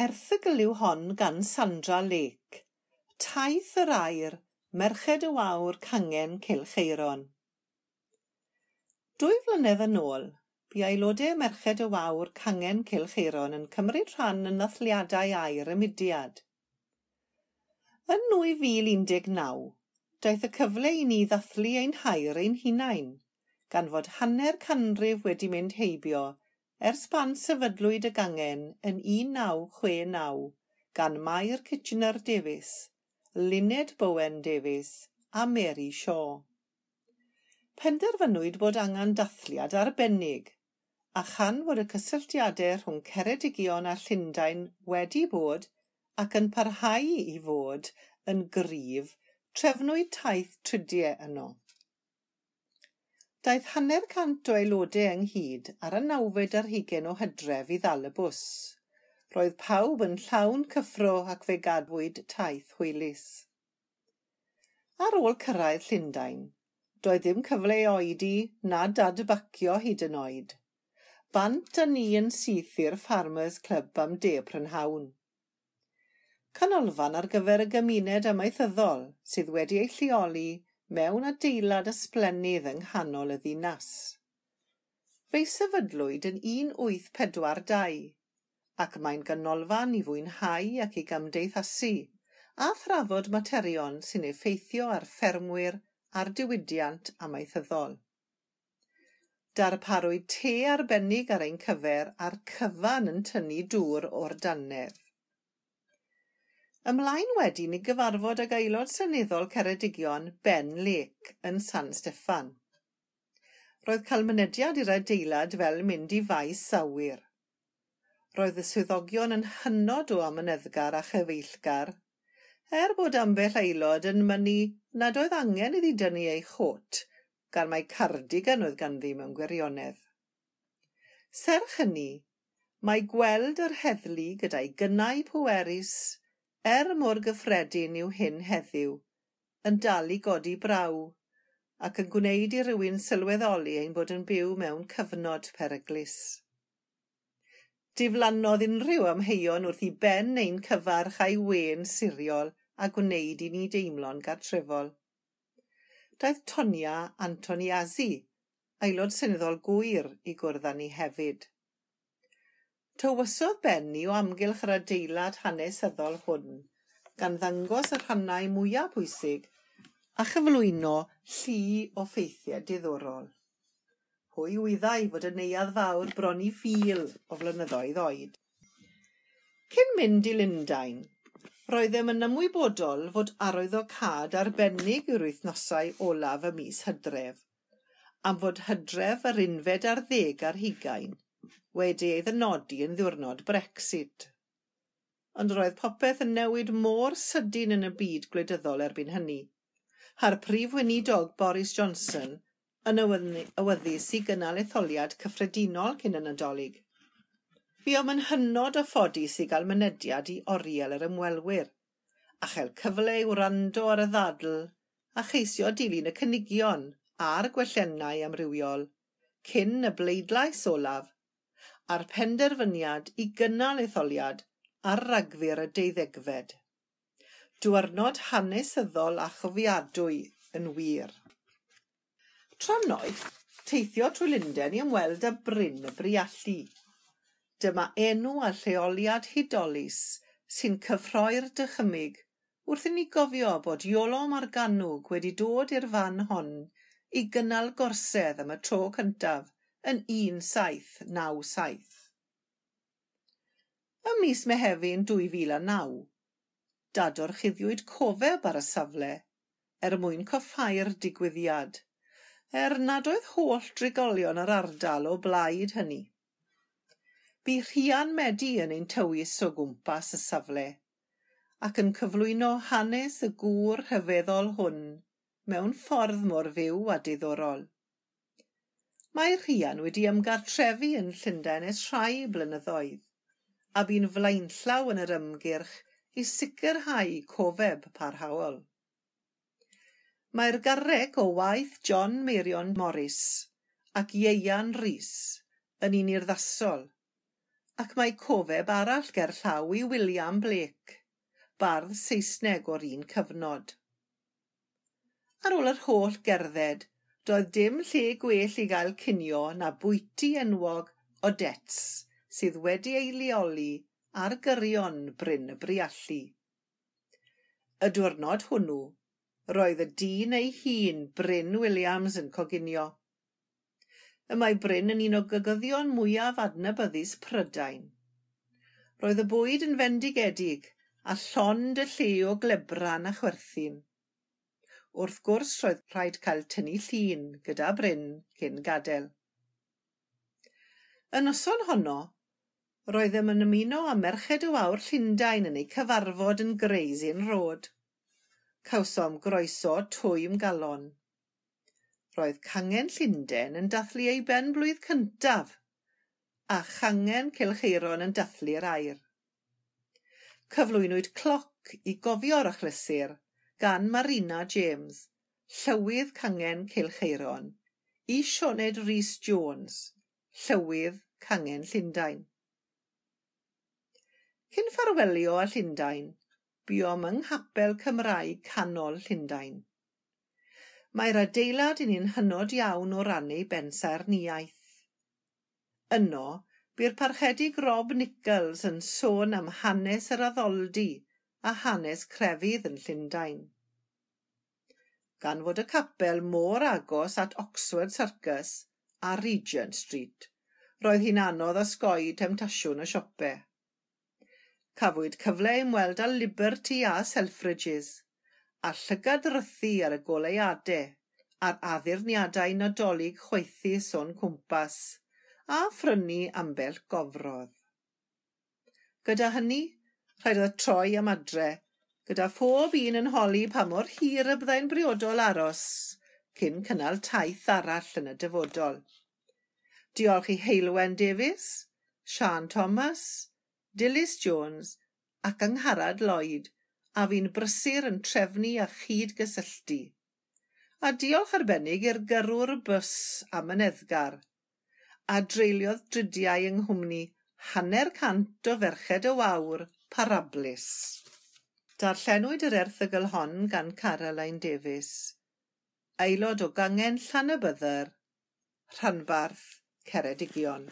Erthygl yw hon gan Sandra Lake, Taith yr Air, Merched y Wawr Cangen Cilcheiron. Dwy flynedd yn ôl, bu aelodau Merched y Wawr Cangen Cilcheiron yn cymryd rhan yn nathliadau air y mudiad. Yn 2019, daeth y cyfle i ni ddathlu ein hair ein hunain, gan fod hanner canrif wedi mynd heibio Ers pan sefydlwyd y gangen yn un naw chwe naw gan Mair Kitchener-Davies, Luned Bowen-Davies a Mary Shaw. Penderfynwyd bod angen dathliad arbennig a chan fod y cysylltiadau rhwng Ceredigion a Llundain wedi bod ac yn parhau i fod yn gryf, trefnwyd taith trydiau yno. Daeth hanner cant o aelodau ynghyd ar y nawfed ar hugen o Hydref i ddal y bws. Roedd pawb yn llawn cyffro ac fe gadwyd taith hwylus. Ar ôl cyrraedd Llundain, doedd ddim cyfle i oedi na dadbacio hyd yn oed. Bant a ni yn syth i'r Farmers Club am de prynhawn. Canolfan ar gyfer y gymuned amaethyddol sydd wedi ei lleoli mewn adeilad ysblennydd yng nghanol y ddinas. Fe'i sefydlwyd yn 1842 ac mae'n ganolfan i fwynhau ac i gamdeithasu a thrafod materion sy'n effeithio ar ffermwyr a'r diwydiant amaethyddol. Darparwyd te arbennig ar ein cyfer a'r cyfan yn tynnu dŵr o'r dannedd. Ymlaen wedyn i gyfarfod ag aelod seneddol Ceredigion Ben Lake yn San Steffan. Roedd canlyniad i'r adeilad fel mynd i faes awyr. Roedd y swyddogion yn hynod o amyneddgar a chyfeillgar, er bod ambell aelod yn mynnu nad oedd angen iddi dynnu ei chot, gan mai cardigan oedd ganddi mewn gwirionedd. Serch hynny, mae gweld yr heddlu gyda'i gynnau pwerus, Er mor gyffredin yw hyn heddiw, yn dal i godi braw, ac yn gwneud i rywun sylweddoli ein bod yn byw mewn cyfnod peryglus. Diflannodd unrhyw amheuon wrth i ben ein cyfarch a'i wen siriol a gwneud i ni deimlo'n gartrefol. Daeth Tonia Antoniazi, aelod seneddol gwir, i gwrdd â ni hefyd. Tywysodd Benny o amgylch yr adeilad hanesyddol hwn, gan ddangos y rhannau mwyaf pwysig a chyflwyno llu o ffeithiau diddorol. Pwy wyddai fod y neuad fawr bron i ffil o flynyddoedd oed. Cyn mynd i Lundain, roeddem yn ymwybodol fod arwyddocad arbennig yw'r wythnosau olaf y mis Hydref, am fod Hydref yr unfed ar ddeg ar hugain – wedi ei ddynodi yn ddiwrnod Brexit. Ond roedd popeth yn newid mor sydyn yn y byd gwleidyddol erbyn hynny. Ha'r prif weinidog Boris Johnson yn awyddus i gynnal etholiad cyffredinol cyn y Nadolig. Bu o'm yn hynod o ffodus i gael mynediad i oriel yr ymwelwyr a chael cyfle i wrando ar y ddadl a cheisio dilyn y cynigion a'r gwellennau amrywiol cyn y bleidlais olaf a'r penderfyniad i gynnal etholiad ar ragfyr y deuddegfed. Dwyrnod hanesyddol a chofiadwy yn wir. Tronnoeth, teithio trwy Lunden i ymweld â Bryn y Briallu. Dyma enw a lleoliad hudolus sy'n cyffroi'r dychymyg wrth i ni gofio bod Iolo Marganwg wedi dod i'r fan hon i gynnal gorsedd am y tro cyntaf yn 1797. Ym mis Mehefin 2009, dadorchuddiwyd cofeb ar y safle er mwyn coffai'r digwyddiad, er nad oedd holl drigolion yr ardal o blaid hynny. Bu rhian medu yn ein tywys o gwmpas y safle, ac yn cyflwyno hanes y gŵr hyfeddol hwn mewn ffordd mor fyw a diddorol. Mae Rhian wedi ymgartrefu yn Llundain ers rhai blynyddoedd, a bu'n flaenllaw yn yr ymgyrch i sicrhau cofeb parhaol. Mae'r garreg o waith John Meirion Morris ac Ieian Rhys yn un urddasol, ac mae cofeb arall gerllaw i William Blake, bardd Saesneg o'r un cyfnod. Ar ôl yr holl gerdded, Doedd dim lle gwell i gael cinio na bwyty enwog dets sydd wedi ei leoli ar gyrion Bryn y Briallu. Y diwrnod hwnnw, roedd y dyn ei hun Bryn Williams yn coginio. Y mae Bryn yn un o gygyddion mwyaf adnabyddus Prydain. Roedd y bwyd yn fendigedig a llond y lle o glebran a chwerthin. Wrth gwrs roedd rhaid cael tynnu llun gyda bryn cyn gadael. Yn noson honno, roeddem yn ymuno â Merched o Wawr Llundain yn ei cyfarfod yn greisi'n Inn Road. Cawsom groeso twym galon. Roedd Cangen Llundain yn dathlu ei ben-blwydd cyntaf a Changen Cilcheiron yn dathlu'r air. Cyflwynwyd cloc i gofio'r achlysur gan Marina James, Llywydd Cangen Cilcheiron, i Sioned Rhys-Jones, Llywydd Cangen Llundain. Cyn ffarwelio â Llundain, buom yng Nghapel Cymraeg Canol Llundain. Mae'r adeilad yn un hynod iawn o rannu bensarniaeth. Yno, bu'r parchedig Rob Nichols yn sôn am hanes yr addoldi, a hanes crefydd yn Llundain. Gan fod y capel mor agos at Oxford Circus a Regent Street, roedd hi'n anodd osgoi temtasiwn y siopau. Cafwyd cyfle i ymweld â Liberty a Selfridges, a llygad rythu ar y goleuadau a'r addurniadau nadolig chwaethus o'n cwmpas, a phrynu ambell gofrodd. Gyda hynny, Rhaid iddo troi am adre, gyda phob un yn holi pa mor hir y byddai'n briodol aros, cyn cynnal taith arall yn y dyfodol. Diolch i Heilwen Davies, Sian Thomas, Dilys Jones ac Angharad Lloyd, a fi'n brysur yn trefnu a chydgysylltu. A diolch arbennig i'r gyrrwr bws am yn eddgar. A dreuliodd dridiau yng Nghymru hanner cant o ferched y wawr Parablus. Darllenwyd yr erthygl hon gan Caroline Davies, aelod o Gangen Llanabyddyr, Rhanbarth, Ceredigion.